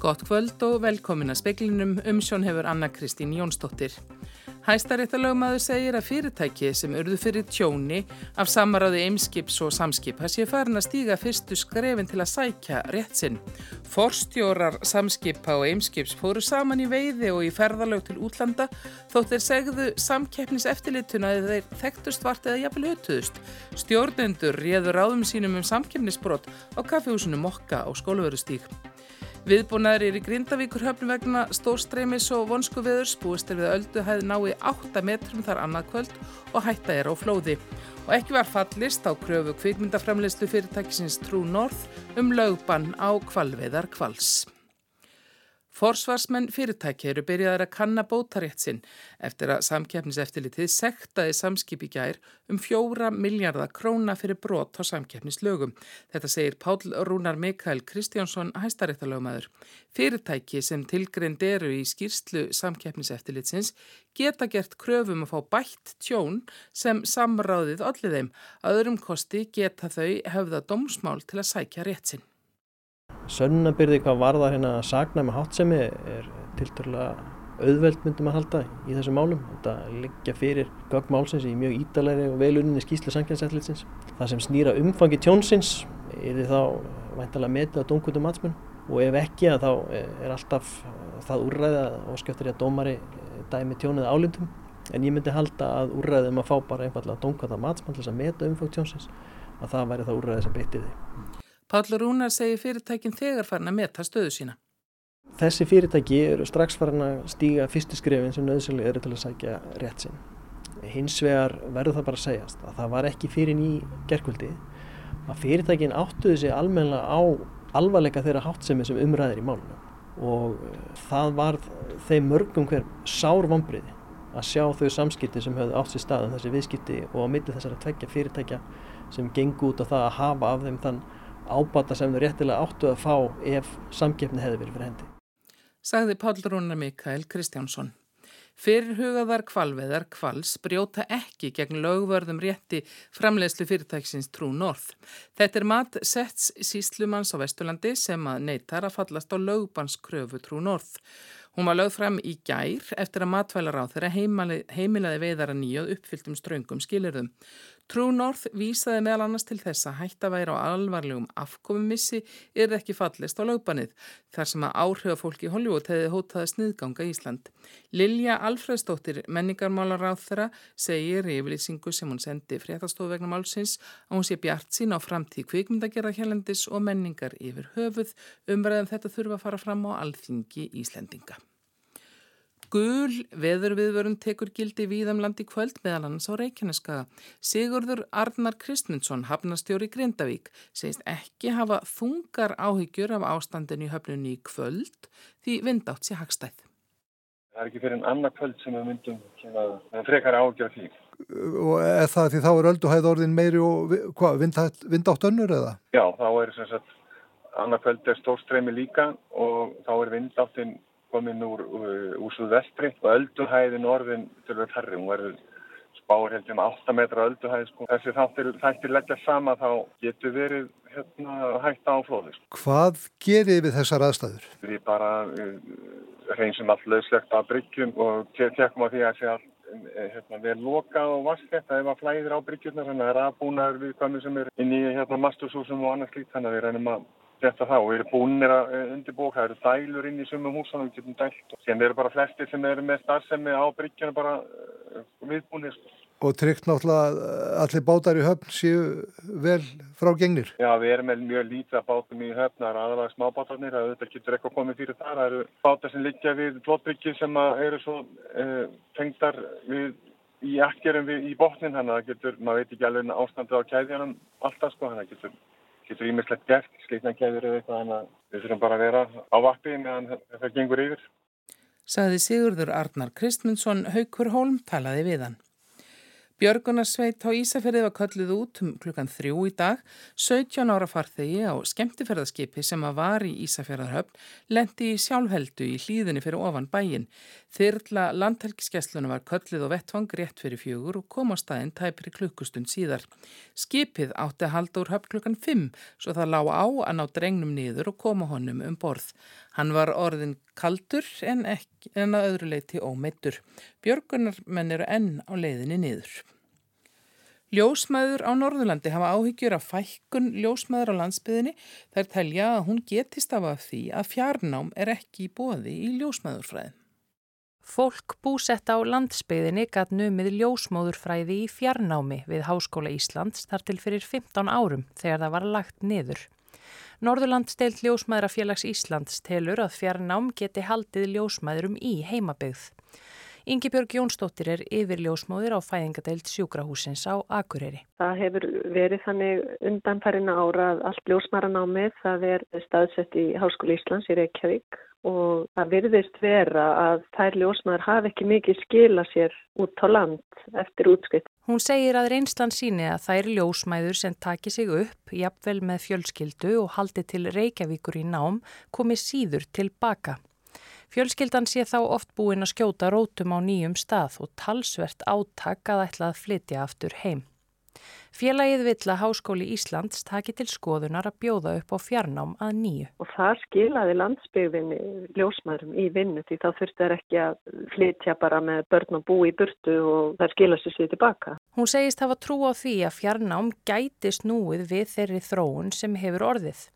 Gott kvöld og velkomin að speklinum umsjón hefur Anna Kristín Jónsdóttir. Hæstaréttalögmaður segir að fyrirtæki sem urðu fyrir tjóni af samaráði eimskips og samskipa sé farin að stíga fyrstu skrefin til að sækja rétt sinn. Forstjórar samskipa og eimskips fóru saman í veiði og í ferðalög til útlanda þótt þeir segðu samkeppnis eftirlituna eða þeir þekktust vart eða jafnvel hötuðust. Stjórnendur réður áðum sínum um samkeppnisbrott á kaffihúsinu Mokka á skólaverustík. Viðbúnaður er í Grindavíkur höfnum vegna stórstreymis og vonsku viðurs búist er við ölduhæð nái 8 metrum þar annað kvöld og hætta er á flóði. Og ekki var fallist á kröfu kvikmyndaframleyslu fyrirtækisins True North um lögbann á kvalveðar kvals. Forsvarsmenn fyrirtæki eru byrjaðar að kanna bótarétt sinn eftir að samkeppniseftilitið sektaði samskip í gær um fjóra miljardar króna fyrir brot á samkeppnislögum. Þetta segir Pál Rúnar Mikael Kristjánsson hæstaréttalögmaður. Fyrirtæki sem tilgrind eru í skýrslu samkeppniseftilitsins geta gert kröfum að fá bætt tjón sem samráðið allir þeim. Öðrum kosti geta þau höfða dómsmál til að sækja rétt sinn. Sönnabyrði hvað varðar hérna að sagna með hátsemi er tilturlega auðveld myndum að halda í þessum málum. Þetta liggja fyrir gögmálsins í mjög ídalegri og veluninni skýslu sankjænsætlitsins. Það sem snýra umfangi tjónsins er þá væntalega metið á dómkvöldum matsmun og ef ekki að þá er alltaf það úrræða og skjöftur ég að dómari dæmi tjónið álindum. En ég myndi halda að úrræðum að fá bara einfallega dómkvölda matsmann til þess að meta umfang tjónsins að það væri það úrræði sem beitti því. Páll Rúnar segir fyrirtækin þegar farin að meta stöðu sína. Þessi fyrirtæki eru strax farin að stíga fyrstu skrifin sem nöðsynlega eru til að sækja rétt sinn. Hins vegar verður það bara að segjast að það var ekki fyrir ný gerkvöldi að fyrirtækin áttuði sig almenna á alvarleika þeirra háttsemi sem umræðir í málunum og það var þeim mörgum hver sár vombriði að sjá þau samskipti sem höfðu átt sér staðan um þessi viðskipti og á milli þessara tveggja fyrirtækja sem gengur út á það að hafa af þeim þann ábata sem þau réttilega áttu að fá ef samkeppni hefði verið fyrir hendi. Sagði Pál Rúnar Mikael Kristjánsson. Fyrirhugaðar kvalveðar kvals brjóta ekki gegn lögvörðum rétti framleiðslu fyrirtæksins True North. Þetta er mat setts síslumanns á Vesturlandi sem að neytar að fallast á lögbanskröfu True North. Hún var lögð fram í gær eftir að matvælar á þeirra heimilaði veiðara nýjöð uppfylltum ströngum skilirðum. True North vísaði meðal annars til þess að hætta væri á alvarlegum afkomumissi er ekki fallist á lögbannið þar sem að áhrifafólki í Hollywood hefði hótaði sniðganga Ísland. Lilja Alfredsdóttir, menningarmálar á þeirra, segir í yfirlýsingu sem hún sendi fréttastofu vegna málsins að hún sé bjart sín á framtíð kvikmyndagerða hérlendis og menningar yfir höfuð umræðan þetta þurfa að fara fram á alþingi Íslendinga. Gul veðurviðvörun tekur gildi víðamland í kvöld meðal annars á Reykjaneskaga. Sigurður Arnar Kristmundsson, hafnastjóri Grindavík, segist ekki hafa þungar áhyggjur af ástandinu í höfnunni í kvöld því vindátt sé hagstæð. Það er ekki fyrir en annað kvöld sem við myndum að frekar áhyggjur af því. Og er það því þá er ölduhæð orðin meiri og hvað, vindátt önnur eða? Já, þá er sem sagt annað kvöld er stórstreymi líka og þá er vindáttin komin úr, úr Suðvestri og ölduhæðin orðin að verða hún verður spáur heldur um 8 metra ölduhæð sko. þessi þáttir, þættir leggja sama þá getur verið hérna, hægt á flóði sko. Hvað gerir við þessar aðstæður? Við bara uh, reynsum all lauslegt að bryggjum og tekum á því að sé all hérna, vel lokað og vaskett að ef að flæðir á bryggjurna þannig að það er aðbúnaður við kannum sem er inn í hérna, mastursúsum og annars slíkt þannig að við reynum að þetta það og við erum búinir að eh, undirbúka, það eru dælur inn í sumum húsanum, við getum dælt og síðan eru bara flesti sem eru með starfsemi á bryggjana bara uh, viðbúinir. Og tryggt náttúrulega allir bátar í höfn séu vel frá gengnir? Já, við erum með mjög lítið bátum í höfn, það eru aðalega smábátarnir, það auðvitað getur eitthvað komið fyrir þar, það eru bátar sem liggja við flótbryggju sem eru svo uh, tengdar við í akkerum við í botnin, þannig að það getur, maður veit ekki alveg ástandið á kæðjanum alltaf sko, þannig að getur getur ímislegt gert, slítnankæður eða eitthvað, að við þurfum bara að vera á vappi meðan það gengur yfir. Saði Sigurður Arnar Kristmundsson, Haukur Holm talaði við hann. Björgunarsveit á Ísafjörði var kölluð út um klukkan þrjú í dag. 17 ára farþegi á skemmtifærðarskipi sem að var í Ísafjörðarhöfn lendi í sjálfheldu í hlýðinni fyrir ofan bæin. Þyrla landhelgiskessluna var kölluð og vettvang rétt fyrir fjögur og kom á staðinn tæpri klukkustund síðar. Skipið átti að halda úr höfn klukkan 5 svo það lág á að ná drengnum niður og koma honum um borð. Hann var orðin kaldur en, ekki, en að öðru leiti ómeittur. Björgunarmenn eru enn á leiðinni niður. Ljósmaður á Norðurlandi hafa áhyggjur af fækkun ljósmaður á landsbyðinni þær telja að hún getist af því að fjarnám er ekki í bóði í ljósmaðurfræðin. Fólk búsett á landsbyðinni gatt numið ljósmóðurfræði í fjarnámi við Háskóla Íslands þar til fyrir 15 árum þegar það var lagt niður. Norðurlandsteilt ljósmaðurafélags Íslands telur að fjarnám geti haldið ljósmaðurum í heimabegð. Ingi Björg Jónsdóttir er yfir ljósmóðir á fæðingadeilt sjúkrahúsins á Akureyri. Það hefur verið þannig undanfærina ára að allt ljósmaðuranámið það er staðsett í Háskóli Íslands í Reykjavík og það virðist vera að þær ljósmaður hafi ekki mikið skila sér út á land eftir útskipt. Hún segir að reynslan síni að þær ljósmæður sem taki sig upp, jafnvel með fjölskyldu og haldi til Reykjavíkur í nám, komi síður tilbaka. Fjölskyldan sé þá oft búin að skjóta rótum á nýjum stað og talsvert áttak að ætla að flytja aftur heim. Félagið vill að Háskóli Íslands taki til skoðunar að bjóða upp á fjarnám að nýju. Og það skilaði landsbyggvinni ljósmaðurum í vinnu því þá þurfti það ekki að flytja bara með börn og bú í burtu og það skilaði sér tilbaka. Hún segist hafa trú á því að fjarnám gæti snúið við þeirri þróun sem hefur orðið.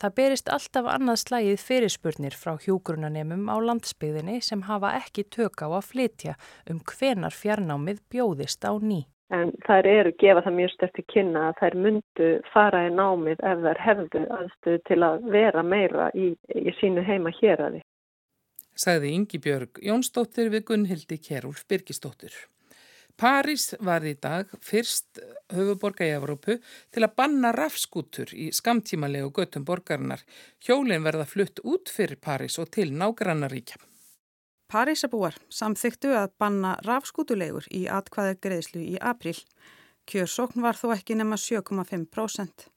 Það berist alltaf annað slægið fyrirspurnir frá hjúgrunanemum á landsbyggðinni sem hafa ekki tök á að flytja um hvenar fjarnámið bjóðist á ný. En þær eru gefa það mjög sterti kynna að þær myndu fara í námið ef þær hefðu aðstöðu til að vera meira í, í sínu heima hér að því. Sagði Ingi Björg Jónsdóttir við Gunnhildi Kjærúlf Birgisdóttir. París var í dag fyrst höfuborga í Evrópu til að banna rafskútur í skamtímalegu göttum borgarinnar. Hjólinn verða flutt út fyrir París og til nágrannaríkja. Parísabúar samþyktu að banna rafskútulegur í atkvæða greiðslu í april. Kjörsókn var þó ekki nema 7,5%.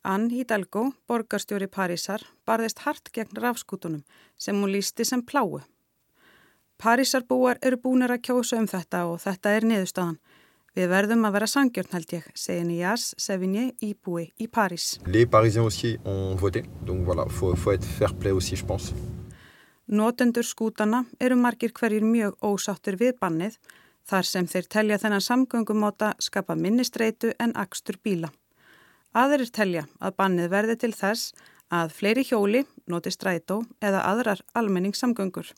Ann Hidalgo, borgarstjóri Parísar, barðist hart gegn rafskútunum sem hún lísti sem pláu. Parísarbúar eru búinir að kjósa um þetta og þetta er niðurstaðan. Við verðum að vera sangjörn held ég, segir Nias Sevigné íbúi í París. Les Parisiens aussi ont voté, donc voilà, faut, faut être fair play aussi, je pense. Notendur skútana eru margir hverjir mjög ósáttur við bannið þar sem þeir telja þennan samgöngumóta skapa minnistreitu en akstur bíla. Aðrir telja að bannið verði til þess að fleiri hjóli noti strætó eða aðrar almenningssamgöngur.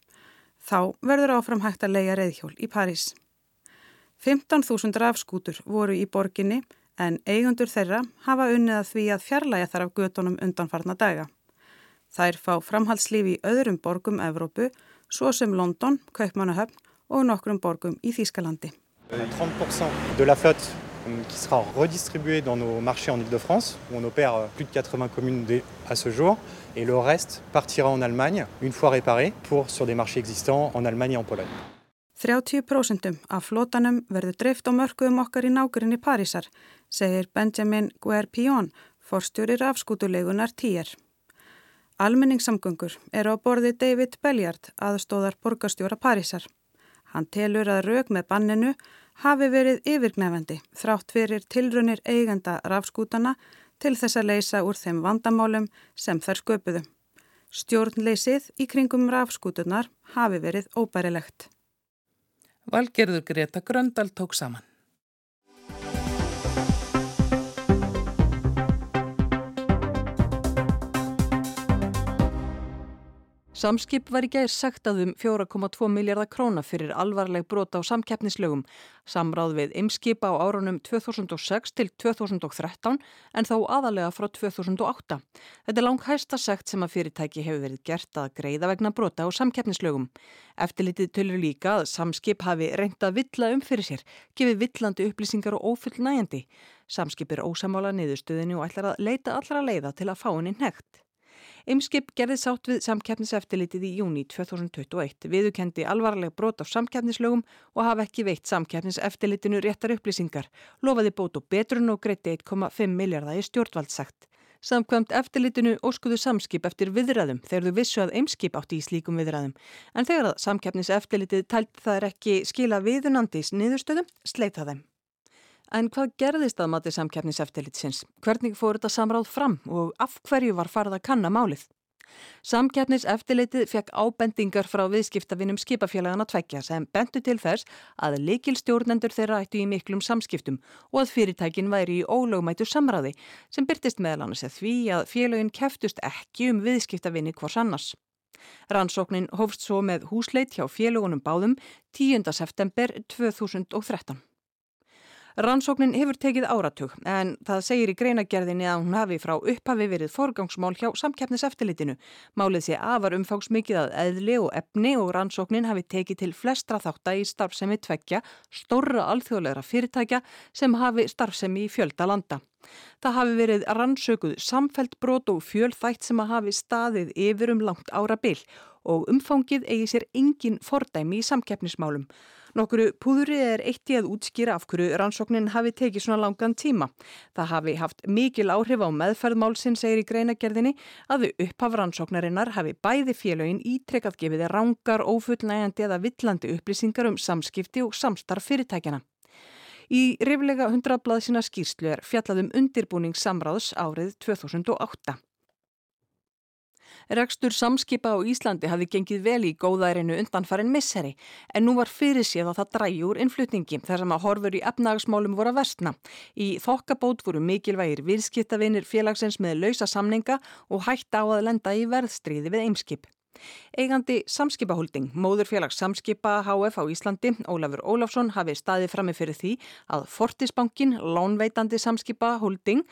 Þá verður áfram hægt að leia reyðhjól í París. 15.000 rafskútur voru í borginni en eigundur þeirra hafa unnið að því að fjarlæga þar af götonum undanfarna daga. Þær fá framhaldslífi í öðrum borgum Evrópu, svo sem London, Kaupmannahöfn og nokkrum borgum í Þýskalandi. 30% de la flotte euh, qui sera redistribuée dans nos marchés en Ile-de-France, où on opère euh, plus de 80 communes à ce jour, et le reste partira en Allemagne, une fois réparé, pour sur des marchés existants en Allemagne et en Pologne. 30% af flotanum verður dreift á mörkuðum okkar í nákværinni Parísar, segir Benjamin Guerpillon, forstjórir afskútulegunar TIER. Almenningssamgöngur eru á borði David Belliard, aðstóðar borgarstjóra Parísar. Hann telur að rauk með banninu hafi verið yfirgnefandi þrátt fyrir tilrunir eigenda rafskútana til þess að leysa úr þeim vandamálum sem þær sköpuðu. Stjórnleysið í kringum rafskútunar hafi verið óbærilegt. Valgerður Greta Gröndal tók saman. Samskip var í gæðir sagt að um 4,2 miljardar króna fyrir alvarleg brota á samkeppnislögum. Samráð við ymskipa á árunum 2006 til 2013 en þó aðalega frá 2008. Þetta er lang hæsta sagt sem að fyrirtæki hefur verið gert að greiða vegna brota á samkeppnislögum. Eftirlitið tölur líka að samskip hafi reynd að villa um fyrir sér, gefið villandi upplýsingar og ófullnægjandi. Samskip er ósamála niðurstöðinu og ætlar að leita allra leiða til að fá henni nekt. Eimskip gerði sátt við samkeppniseftilitið í júni 2021, viðukendi alvarleg brot á samkeppnislögum og hafa ekki veitt samkeppniseftilitinu réttar upplýsingar, lofaði bót og betrun og greitti 1,5 miljardar í stjórnvaldsagt. Samkvæmt eftirlitinu óskuðu samskip eftir viðræðum þegar þau vissu að eimskip átti í slíkum viðræðum. En þegar að samkeppniseftirlitið tælt það er ekki skila viðunandis niðurstöðum, sleita þeim. En hvað gerðist að mati samkeppniseftirlitsins? Hvernig fór þetta samráð fram og af hverju var farið að kanna málið? Samkjarnis eftirleitið fekk ábendingar frá viðskiptavinum skipafélagana tveggja sem bentu til þess að leikilstjórnendur þeirra ættu í miklum samskiptum og að fyrirtækin væri í ólögmætu samráði sem byrtist meðal annars að því að félagin keftust ekki um viðskiptavinni hvors annars. Rannsóknin hófst svo með húsleit hjá félagunum báðum 10. september 2013. Rannsóknin hefur tekið áratug en það segir í greinagerðinni að hún hafi frá upphafi verið forgangsmál hjá samkeppniseftilitinu. Málið sé afar umfáks mikið að eðli og efni og rannsóknin hafi tekið til flestra þáttar í starfsemi tveggja stórra alþjóðlegra fyrirtækja sem hafi starfsemi í fjölda landa. Það hafi verið rannsökuð samfelt brot og fjölþætt sem hafi staðið yfir um langt ára byll og umfangið eigi sér engin fordæmi í samkeppnismálum. Nokkuru púðri er eitt í að útskýra af hverju rannsóknin hafi tekið svona langan tíma. Það hafi haft mikil áhrif á meðferðmálsinn, segir í greinagerðinni, að þau upphaf rannsóknarinnar hafi bæði félögin ítrekkað gefiði rángar, ófullnægandi eða villandi upplýsingar um samskipti og samstarf fyrirtækjana. Í riflega 100 blað sína skýrslu er fjallaðum undirbúningssamráðs árið 2008. Rekstur samskipa á Íslandi hafi gengið vel í góðærinu undanfarin misseri en nú var fyrir séð að það drægi úr innflutningi þar sem að horfur í efnagsmálum voru að versna. Í þokkabót voru mikilvægir viðskiptavinir félagsins með lausa samninga og hætta á að lenda í verðstríði við eimskip. Eigandi samskipaholding, móðurfélags samskipa HF á Íslandi, Ólafur Ólafsson hafi staðið frammi fyrir því að Fortisbankin, lónveitandi samskipaholding,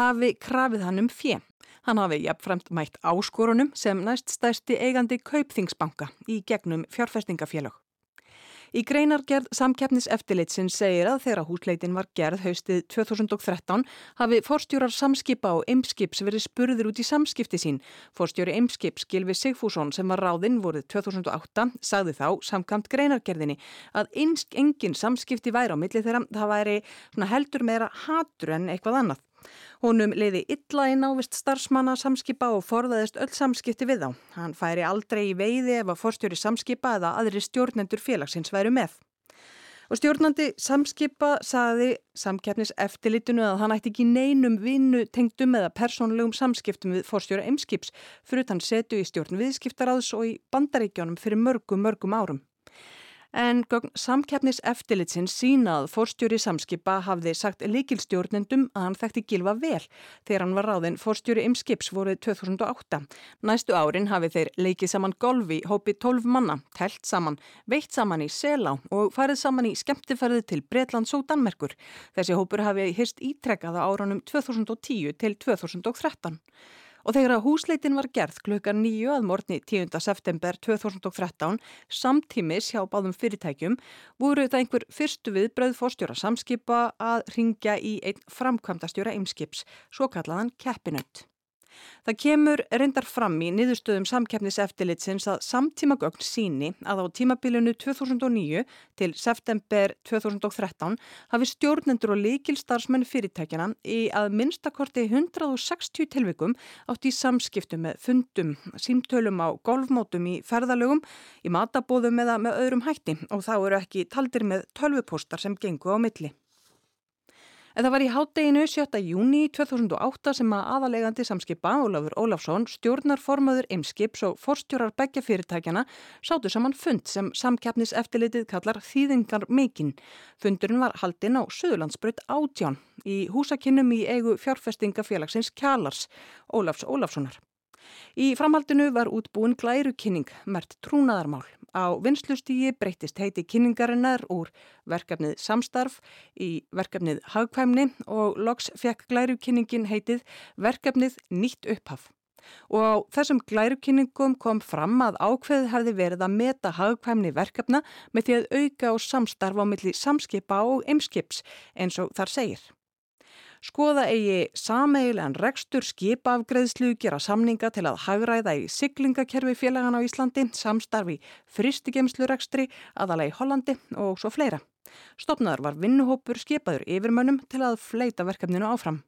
hafi krafið hann um fjö Hann hafi jafnframt mætt áskorunum sem næst stærsti eigandi Kaupþingsbanka í gegnum fjárfestingafélög. Í greinargerð samkeppnis eftirlitsin segir að þegar húsleitin var gerð haustið 2013 hafi forstjórar samskipa og eimskips verið spurður út í samskipti sín. Forstjóri eimskips Gilvi Sigfússon sem var ráðinn voruð 2008 sagði þá samkamt greinargerðinni að engin samskipti væri á milli þeirra það væri heldur meira hatur en eitthvað annað. Húnum leiði illa í návist starfsmanna samskipa og forðaðist öll samskipti við þá. Hann færi aldrei í veiði ef að forstjóri samskipa eða aðri stjórnendur félagsins væru með. Og stjórnandi samskipa saði samkeppnis eftirlitinu að hann ætti ekki neinum vinnu tengdum eða persónlegum samskiptum við forstjóra eimskips fyrir þann setu í stjórn viðskiptaráðs og í bandaríkjónum fyrir mörgum, mörgum árum. En samkeppnis eftirlitsins sínað fórstjóri samskipa hafði sagt likilstjórnendum að hann þekkti gilfa vel þegar hann var ráðinn fórstjóri ymskips voruð 2008. Næstu árin hafi þeir leikið saman golfi hópi 12 manna, telt saman, veitt saman í Selá og farið saman í skemmtifærið til Breitlands og Danmerkur. Þessi hópur hafi hyrst ítrekkaða áranum 2010 til 2013. Og þegar að húsleitin var gerð klukkan nýju að morgni 10. september 2013 samtímis hjá báðum fyrirtækjum voru það einhver fyrstu við bröðfórstjóra samskipa að ringja í einn framkvæmdastjóra eimskips, svo kallaðan keppinött. Það kemur reyndar fram í niðurstöðum samkeppniseftilitsins að samtíma gögn síni að á tímabilinu 2009 til september 2013 hafi stjórnendur og líkilstarfsmenn fyrirtækjana í að minnstakorti 160 tilvikum átt í samskiptu með fundum, símtölum á golfmótum í ferðalögum, í matabóðum eða með öðrum hætti og þá eru ekki taldir með tölvupostar sem gengu á milli. En það var í hátteginu 7. júni 2008 sem að aðalegandi samskipa Ólafur Ólafsson, stjórnarformaður Imskips og forstjórar begja fyrirtækjana sátu saman fund sem samkeppnis eftirlitið kallar Þýðingar Mekin. Fundurinn var haldinn á Suðurlandsbröð átján í húsakinnum í eigu fjárfestingafélagsins Kjálars Ólafs Ólafssonar. Í framhaldinu var útbúin glærukinning, mert trúnaðarmál. Á vinslustígi breytist heiti kynningarinnar úr verkefnið samstarf í verkefnið hagkvæmni og loks fekk glærukynningin heitið verkefnið nýtt upphaf. Og á þessum glærukynningum kom fram að ákveðið hefði verið að meta hagkvæmni verkefna með því að auka og samstarfa á milli samskipa og eimskips eins og þar segir. Skoða eigi sameigilegan rekstur skipafgreðslu, gera samninga til að hagræða í siglingakerfi félagan á Íslandi, samstarfi fristigemslu rekstri, aðalega í Hollandi og svo fleira. Stopnaður var vinnuhópur skipaður yfirmönnum til að fleita verkefninu áfram.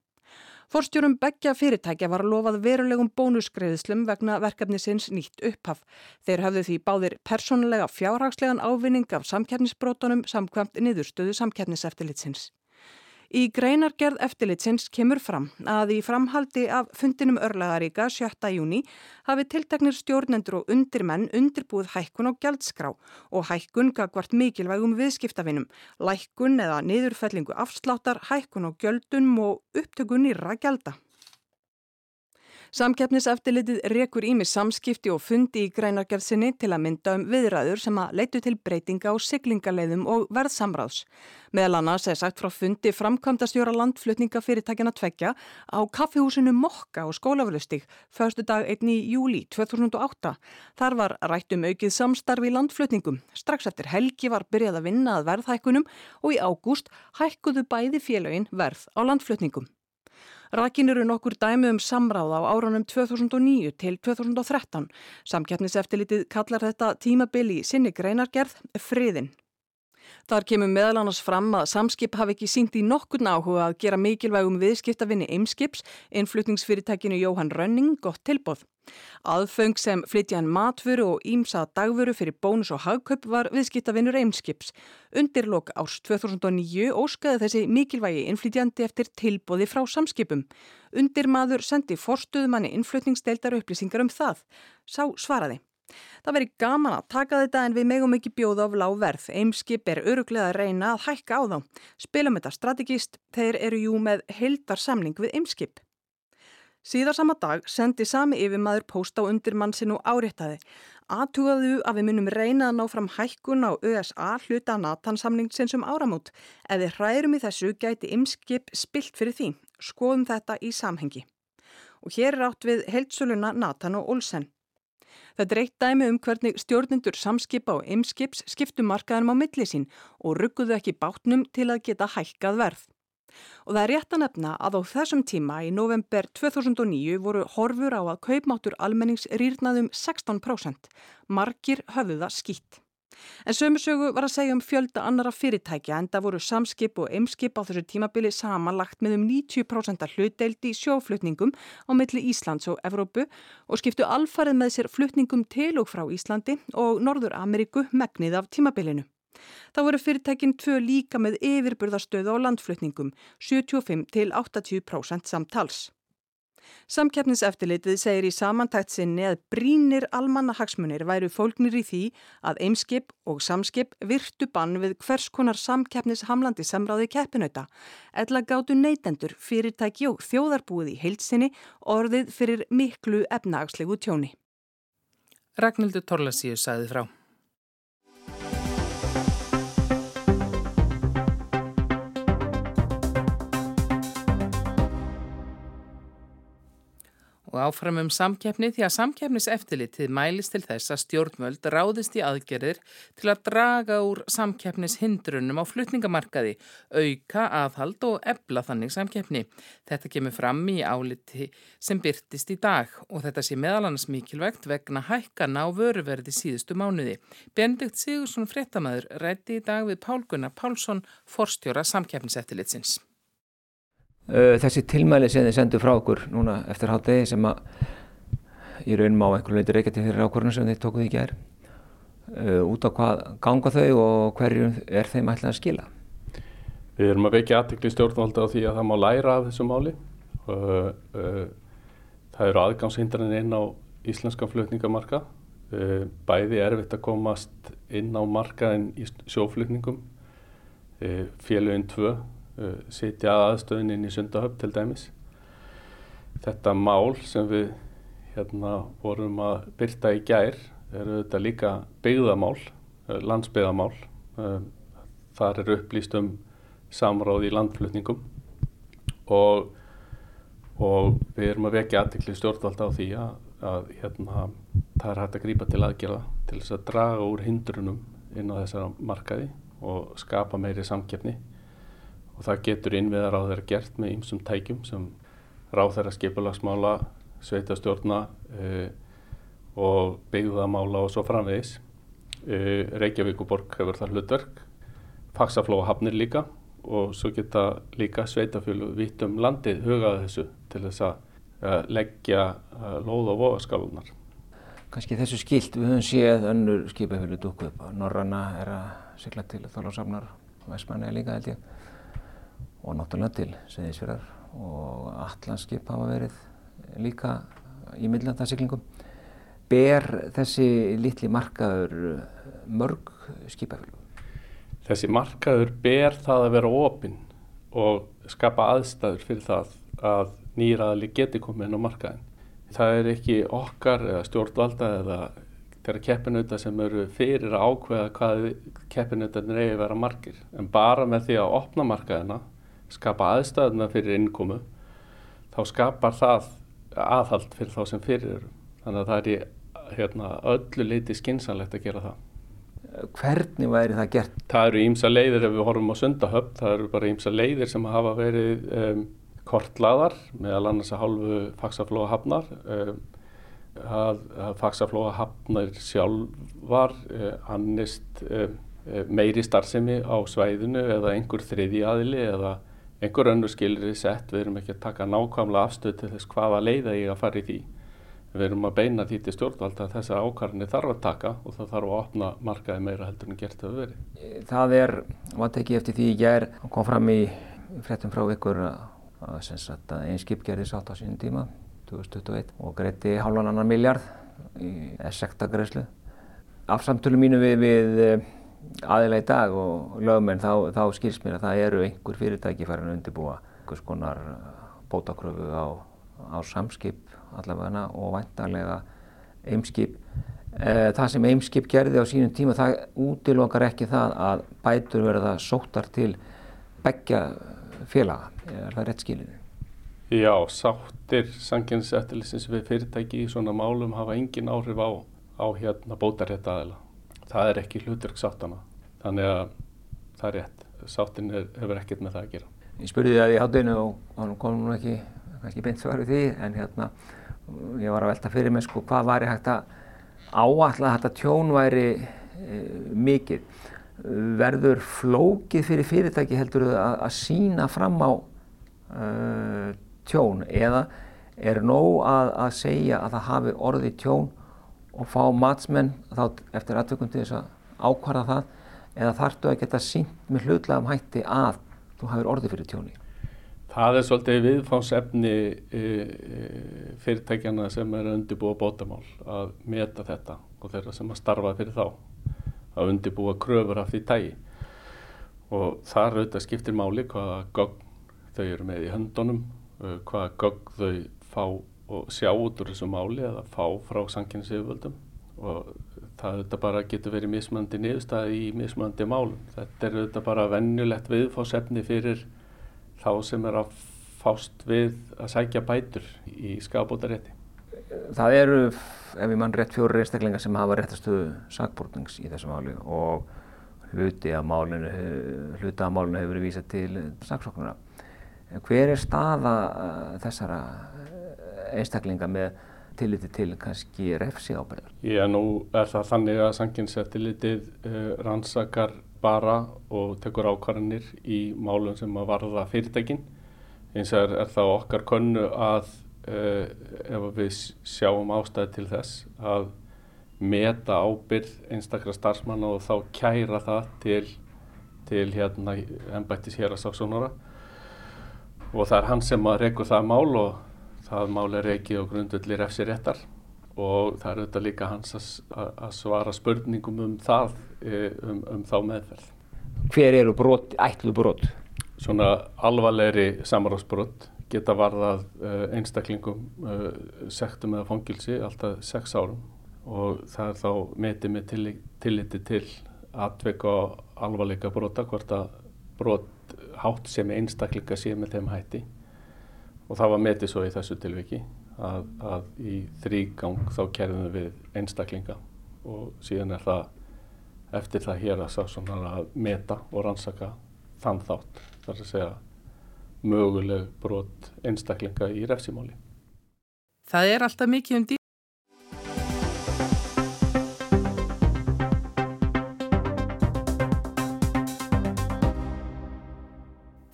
Forstjórum begja fyrirtækja var lofað verulegum bónusgreðislum vegna verkefni sinns nýtt upphaf. Þeir hafðu því báðir persónulega fjárhagslegan ávinning af samkernisbrótonum samkvæmt niðurstöðu samkerniseftilitsins. Í greinargerð eftirlitsins kemur fram að í framhaldi af fundinum örlagaríka 7. júni hafi tiltaknir stjórnendur og undirmenn undirbúið hækkun á gjaldskrá og hækkun gagvart mikilvægum viðskiptafinum, lækkun eða niðurfellingu afsláttar, hækkun á gjöldunum og upptöku nýra gjalda. Samkeppniseftilitið rekur ími samskipti og fundi í greinargerðsinni til að mynda um viðræður sem að leitu til breytinga á siglingaleiðum og verðsamráðs. Meðal annars er sagt frá fundi framkvæmda stjóra landflutningafyrirtækjana tveggja á kaffihúsinu Mokka og skólaflustig förstu dag 1. júli 2008. Þar var rætt um aukið samstarfi í landflutningum. Strax eftir helgi var byrjað að vinna að verðhækkunum og í ágúst hækkuðu bæði félagin verð á landflutningum. Rakin eru nokkur dæmi um samráð á árunum 2009 til 2013. Samkjæfniseftilitið kallar þetta tímabili sinni greinargerð friðin. Þar kemur meðal annars fram að samskip hafi ekki sínt í nokkurn áhuga að gera mikilvægum viðskiptavinni Eimskips, innflutningsfyrirtækinu Jóhann Rönning, gott tilbóð. Aðföng sem flytja hann matvöru og ímsa dagvöru fyrir bónus og hagköp var viðskiptavinnur Eimskips. Undirlokk árs 2009 óskaði þessi mikilvægi innflytjandi eftir tilbóði frá samskipum. Undirmaður sendi forstuðumanni innflutningsdeildar upplýsingar um það. Sá svaraði. Það veri gaman að taka þetta en við megum ekki bjóða á lág verð. Eimskip er öruglega að reyna að hækka á þá. Spilum þetta strategist, þeir eru jú með heldar samling við Eimskip. Síðar sama dag sendi sami yfirmaður post á undirmann sinn og áréttaði. Aðtugaðu að við munum reyna að ná fram hækkun á ÖSA hluta natansamling sinnsum áramót. Ef við hrærum í þessu gæti Eimskip spilt fyrir því. Skoðum þetta í samhengi. Og hér er átt við heldsöluna Natan og Olsen. Þetta er eitt dæmi um hvernig stjórnindur samskipa og ymskips skiptu markaðanum á milli sín og rugguðu ekki bátnum til að geta hækkað verð. Og það er rétt að nefna að á þessum tíma í november 2009 voru horfur á að kaupmáttur almennings rýrnaðum 16%. Margir höfðu það skýtt. En sömursögu var að segja um fjölda annara fyrirtækja en það voru samskip og eimskip á þessu tímabili samanlagt með um 90% hlutdeildi sjóflutningum á milli Íslands og Evrópu og skiptu alfarið með sér flutningum til og frá Íslandi og Norður Ameríku megnið af tímabilinu. Það voru fyrirtækinn tvö líka með yfirburðarstöðu á landflutningum, 75 til 80% samtals. Samkeppniseftilitið segir í samantækt sinni að brínir almanna hagsmunir væru fólknir í því að eimskip og samskip virtu bann við hvers konar samkeppnishamlandi samráði keppinauta, eðla gátu neytendur, fyrirtæki og þjóðarbúið í heilsinni orðið fyrir miklu efnagslegu tjóni. Ragnhildur Torlasíu sagði frá. Og áfram um samkeppni því að samkeppniseftilitið mælist til þess að stjórnvöld ráðist í aðgerðir til að draga úr samkeppnishindrunum á flutningamarkaði, auka, aðhald og ebla þannig samkeppni. Þetta kemur fram í áliti sem byrtist í dag og þetta sé meðal annars mikilvægt vegna hækkana á vöruverði síðustu mánuði. Benedikt Sigursson fréttamaður rætti í dag við Pál Gunnar Pálsson, forstjóra samkeppniseftilitsins. Þessi tilmæli sem þið sendu frá okkur núna eftir hátegi sem að í raunum á einhverju leiti reykja til þeirra ákvörðunum sem þið tókuð í gær út á hvað ganga þau og hverju er þeim ætlað að skila? Við erum að veikja aðtikli stjórnvalda á því að það má læra af þessu máli. Það eru aðgangshindranir inn á íslenska flutningamarka bæði erfitt að komast inn á markaðin í sjóflutningum. Féluginn 2 Uh, sitja aðstöðin inn í Sundahöfn til dæmis. Þetta mál sem við hérna vorum að byrta í gær eru þetta líka byggðamál, uh, landsbyggðamál. Uh, þar er upplýst um samráð í landflutningum og, og við erum að vekja aðtikli stjórnvalda á því að, að hérna, það er hægt að grípa til aðgerða til þess að draga úr hindrunum inn á þessara markaði og skapa meiri samkeppni og það getur innviðar á þeirra gert með ýmsum tækjum sem ráð þeirra skipulagsmála, sveitastjórna uh, og byggðamála og svo framvegis. Uh, Reykjavíkuborg hefur það hlutverk, faksaflóa hafnir líka og svo geta líka sveitafjölu vitt um landið hugað þessu til þess að leggja lóð og voðaskálunar. Kanski þessu skilt við höfum séð önnur skipafjölu dúku upp. Norranna er að sigla til Þorlásafnar, Vestmanni er líka held ég og náttúrulega til Seyðisfjörðar og Allanskip hafa verið líka í millandarsiklingum. Ber þessi litli markaður mörg skipafjölu? Þessi markaður ber það að vera opinn og skapa aðstæður fyrir það að nýraðali geti komið inn á markaðin. Það er ekki okkar eða stjórnvalda eða þeirra keppinauta sem eru fyrir að ákveða hvað keppinautarnir eigi að vera margir. En bara með því að opna markaðina, skapa aðstæðuna fyrir innkomu, þá skapar það aðhald fyrir þá sem fyrir eru. Þannig að það er í hérna, öllu leiti skinsanlegt að gera það. Hvernig væri það gert? Það eru ímsa leiðir ef við horfum á sundahöfn, það eru bara ímsa leiðir sem hafa verið um, kortlaðar meðal annars að hálfu faksaflóa hafnar. Um, að, að faksaflóa hafnar sjálfar uh, annist uh, meiri starfsemi á svæðinu eða einhver þriði aðili eða einhver önnur skilir í sett. Við erum ekki að taka nákvæmlega afstöð til þess hvaða leiða ég að fara í því. Við erum að beina því til stjórnvalda að þessa ákvarðinni þarf að taka og það þarf að opna markaði meira heldur en gert hefur verið. Það er, var tekið eftir því ég er, kom fram í fréttum frá ykkur að, að einn skip gerði sátt á sínum tíma, 2021, og greitti halvan annan miljard í S-sekta greiðslu. Af samtölu mínu við, við aðila í dag og lögmenn þá, þá skilst mér að það eru einhver fyrirtæki farin að undirbúa einhvers konar bótakröfu á, á samskip allavega og vantarlega eimskip. Það sem eimskip gerði á sínum tíma það útilokar ekki það að bætur verða sóttar til begja félaga. Er það rétt skilinni? Já, sáttir sanginsettilisins við fyrirtæki í svona málum hafa engin áhrif á, á hérna bótarétt aðeila. Það er ekki hlutverk sáttana. Þannig að það er rétt. Sáttin er, hefur ekkert með það að gera. Ég spurði það í hátdeinu og hann kom nú ekki, ekki beint svar við því en hérna ég var að velta fyrir mig sko hvað væri hægt að áalla þetta tjón væri e, mikið. Verður flókið fyrir fyrirtæki heldur að, að sína fram á uh, tjón eða er nóg að, að segja að það hafi orði tjón og fá matsmenn eftir aðtökum til þess að ákvarða það eða þartu að geta sínt með hlutlegum hætti að þú hafið orði fyrir tjóni? Það er svolítið viðfánsefni e, e, fyrirtækjana sem er að undirbúa bótamál að meta þetta og þeirra sem að starfa fyrir þá að undirbúa kröfur af því tægi og þar auðvitað skiptir máli hvaða gögn þau eru með í höndunum, hvaða gögn þau fá og sjá út úr þessu máli eða fá frá sankynnsiðvöldum og það auðvitað bara getur verið mismandi niðurstaði í mismandi málum. Þetta er auðvitað bara vennulegt viðfánsefni fyrir þá sem er að fást við að sækja bætur í skafbótarétti. Það eru, ef ég mann rétt fjóri einstaklingar sem hafa réttastuðu sakbortnings í þessu máli og hluti af málinu, hluti af málinu hefur verið vísað til saksóknuna. Hver er staða þessara einstaklinga með tilliti til kannski refsi ábyrðar? Já, nú er það þannig að sanginsettilitið uh, rannsakar bara og tekur ákvarðanir í málum sem að varða fyrirtækin. Eins og er, er það okkar könnu að uh, ef við sjáum ástæði til þess að meta ábyrð einstakra starfsmanna og þá kæra það til, til hérna ennbættis hér að sáksónara og það er hann sem að reyku það mál og það mál er reikið á grundulli refsi réttar og það er auðvitað líka hans að, svara spurningum um það, um, um þá meðferð. Hver eru brot, ætlu brot? Svona alvarlegri samaráðsbrot geta varðað uh, einstaklingum uh, sektum eða fangilsi alltaf sex árum og það er þá metið með tilliti til atveka alvarleika brota hvort að brot hátt sem einstaklinga sé með þeim hætti og það var metið svo í þessu tilviki að, að í þrýgang þá kerðum við einstaklinga og síðan er það eftir það hér að sá svona að meta og rannsaka þann þátt, þar að segja möguleg brot einstaklinga í refsimáli. Það er alltaf mikið um dýr.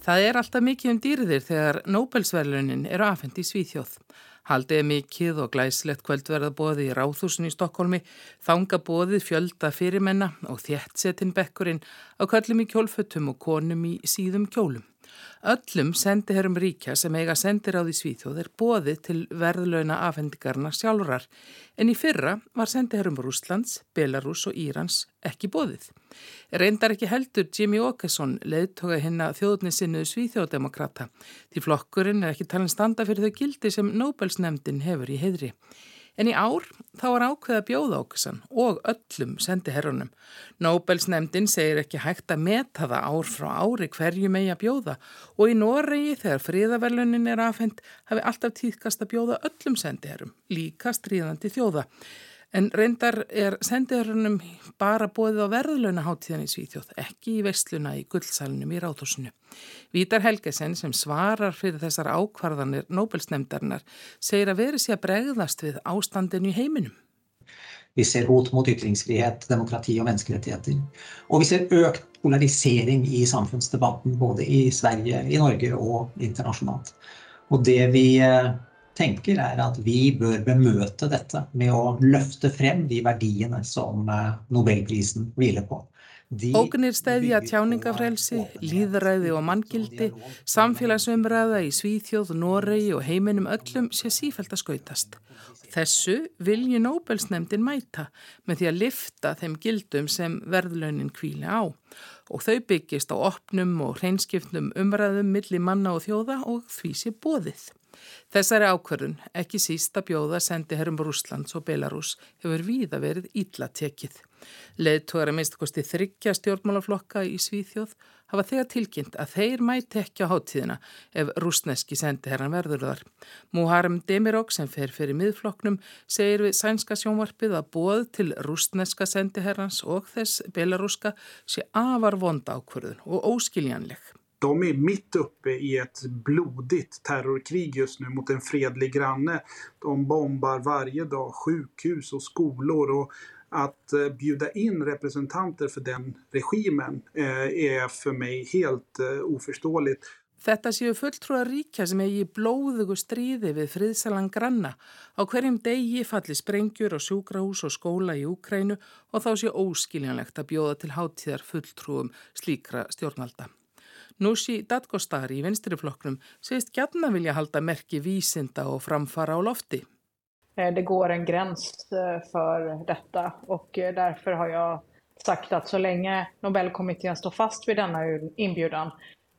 Það er alltaf mikið um dýrðir þegar Nobelsverlunin eru afhengt í Svíþjóð. Haldið mikið og glæslegt kvöldverðabóði í Ráðhúsin í Stokkólmi, þanga bóðið fjölda fyrirmenna og þjættsetinn bekkurinn á kallum í kjólfötum og konum í síðum kjólum. Öllum sendiherrum ríkja sem eiga sendir á því svíþjóð er bóðið til verðlauna afhendingarna sjálfurar en í fyrra var sendiherrum Rúslands, Belarus og Írans ekki bóðið. Reyndar ekki heldur Jimmy Åkesson leiðtoga hinn að þjóðnisinnu svíþjóðdemokrata því flokkurinn er ekki talin standa fyrir þau gildi sem Nobelsnefndin hefur í heidri. En í ár þá var ákveða bjóðákessan og öllum sendiherrunum. Nobelsnemdin segir ekki hægt að meta það ár frá ári hverju megi að bjóða og í Noregi þegar fríðaverlunin er afhengt hafi alltaf tíðkast að bjóða öllum sendiherrum, líka stríðandi þjóða. En reyndar er sendiðurunum bara bóðið á verðlaunaháttíðan í Svíþjóð, ekki í vestluna í gullsalunum í Ráðhúsinu. Vítar Helgesen sem svarar fyrir þessar ákvarðanir Nobelsnefndarinnar segir að veri sér að bregðast við ástandinu í heiminum. Vi ser hot mot ytringsfrihet, demokrati og menneskerettigheter. Og vi ser økt polarisering i samfunnsdebatten både i Sverige, i Norge og internasjonalt. Og det vi eh, tenker er at vi bør bemøte dette med å løfte frem de verdiene som eh, Nobelprisen hviler på. Ógnir stæðja tjáningafrelsi, líðræði og manngildi, samfélagsumræða í Svíþjóð, Noregi og heiminum öllum sé sífælt að skautast. Þessu vilji Nobelsnefndin mæta með því að lifta þeim gildum sem verðlaunin kvíli á og þau byggist á opnum og hreinskipnum umræðum milli manna og þjóða og því sé bóðið. Þessari ákvörðun, ekki síst að bjóða sendi herrum Rúslands og Belarus, hefur víða verið ítla tekið. Leðtóðar að minnstakosti þryggja stjórnmálaflokka í Svíþjóð hafa þegar tilkynnt að þeir mæti ekki á háttíðina ef rúsneski sendi herran verður þar. Muharrem Demirok sem fer fyrir miðflokknum segir við sænska sjónvarpið að bóð til rúsneska sendi herrans og þess belaruska sé afar vonda ákvörðun og óskiljanleg. De är mitt uppe i ett blodigt terrorkrig just nu mot en fredlig granne. De bombar varje dag sjukhus och skolor och att eh, bjuda in representanter för den regimen eh, är för mig helt eh, oförståeligt. Þetta séu fulltrúar ríkja sem eigi blóðugu stríði við friðsalan granna. Á hverjum degi falli sprengjur og sjúkrahús og skóla í Úkrænu og þá séu óskiljanlegt að bjóða til háttíðar fulltrúum slíkra stjórnvalda. Núsi Datgostar í vinstriflokknum segist gætna vilja halda merki vísinda og framfara á lofti. Eh, det går en gräns eh, för detta och eh, därför har jag sagt att så länge Nobelkommittén står fast vid denna inbjudan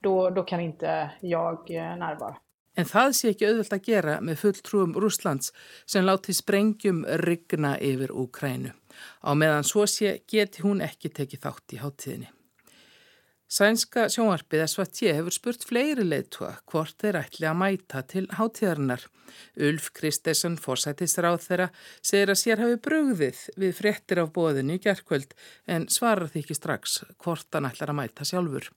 då, då kan inte jag närvara. En það sé ekki auðvöld að gera með fulltrúum Rúslands sem láti sprengjum rigna yfir Úkrænu. Á meðan svo sé geti hún ekki tekið þátt í háttíðinni. Sænska sjónvarpið SVT hefur spurt fleiri leiðtúa hvort þeir ætli að mæta til hátíðarinnar. Ulf Kristesson, forsættisráð þeirra, segir að sér hafi brugðið við fréttir af bóðinu í gerðkvöld en svarar því ekki strax hvort hann ætlar að mæta sjálfur.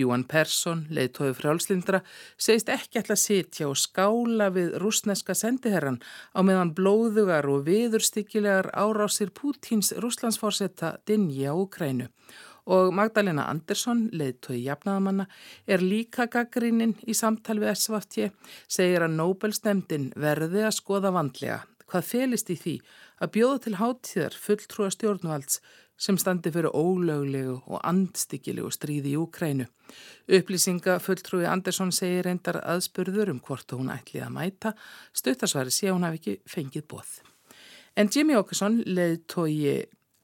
Júan Persson, leiðtói frjálslindra, segist ekki ætla að sitja og skála við rúsneska sendiherran á meðan blóðugar og viðurstykkilegar árásir Pútins rúslandsforsetta dinji á Ukrænu og Magdalena Andersson, leiðtói jafnaðamanna, er líka gaggríninn í samtal við SVT, segir að Nobelsnemdin verði að skoða vandlega hvað felist í því að bjóða til háttíðar fulltrúa stjórnvalds sem standi fyrir ólöglegu og andstykkilegu stríði í Úkrænu. Upplýsinga fulltrúi Andersson segir reyndar aðspurður um hvort hún ætlið að mæta, stuttasværi sé hún hafi ekki fengið bóð. En Jimmy Åkesson, leiðtói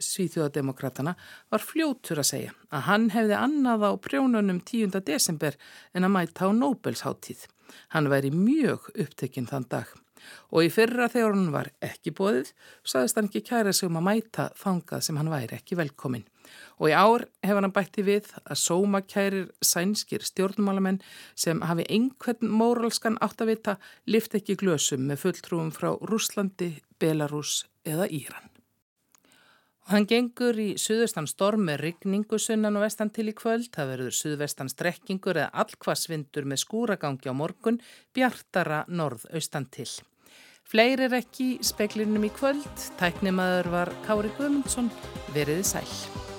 Svíþjóðademokratana var fljótur að segja að hann hefði annað á prjónunum 10. desember en að mæta á Nobelsháttíð. Hann væri mjög upptekinn þann dag og í fyrra þegar hann var ekki bóðið saðist hann ekki kæra sig um að mæta þangað sem hann væri ekki velkomin. Og í ár hefur hann bætti við að sóma kærir sænskir stjórnmálamenn sem hafi einhvern móralskan átt að vita lift ekki glösum með fulltrúum frá Rúslandi, Belarus eða Íran. Hann gengur í suðvestan storm með rigningu sunnan og vestan til í kvöld. Það verður suðvestan strekkingur eða allkvassvindur með skúragangi á morgun, bjartara norð-austan til. Fleiri er ekki speklinum í kvöld. Tæknimaður var Kári Guðmundsson. Veriði sæl.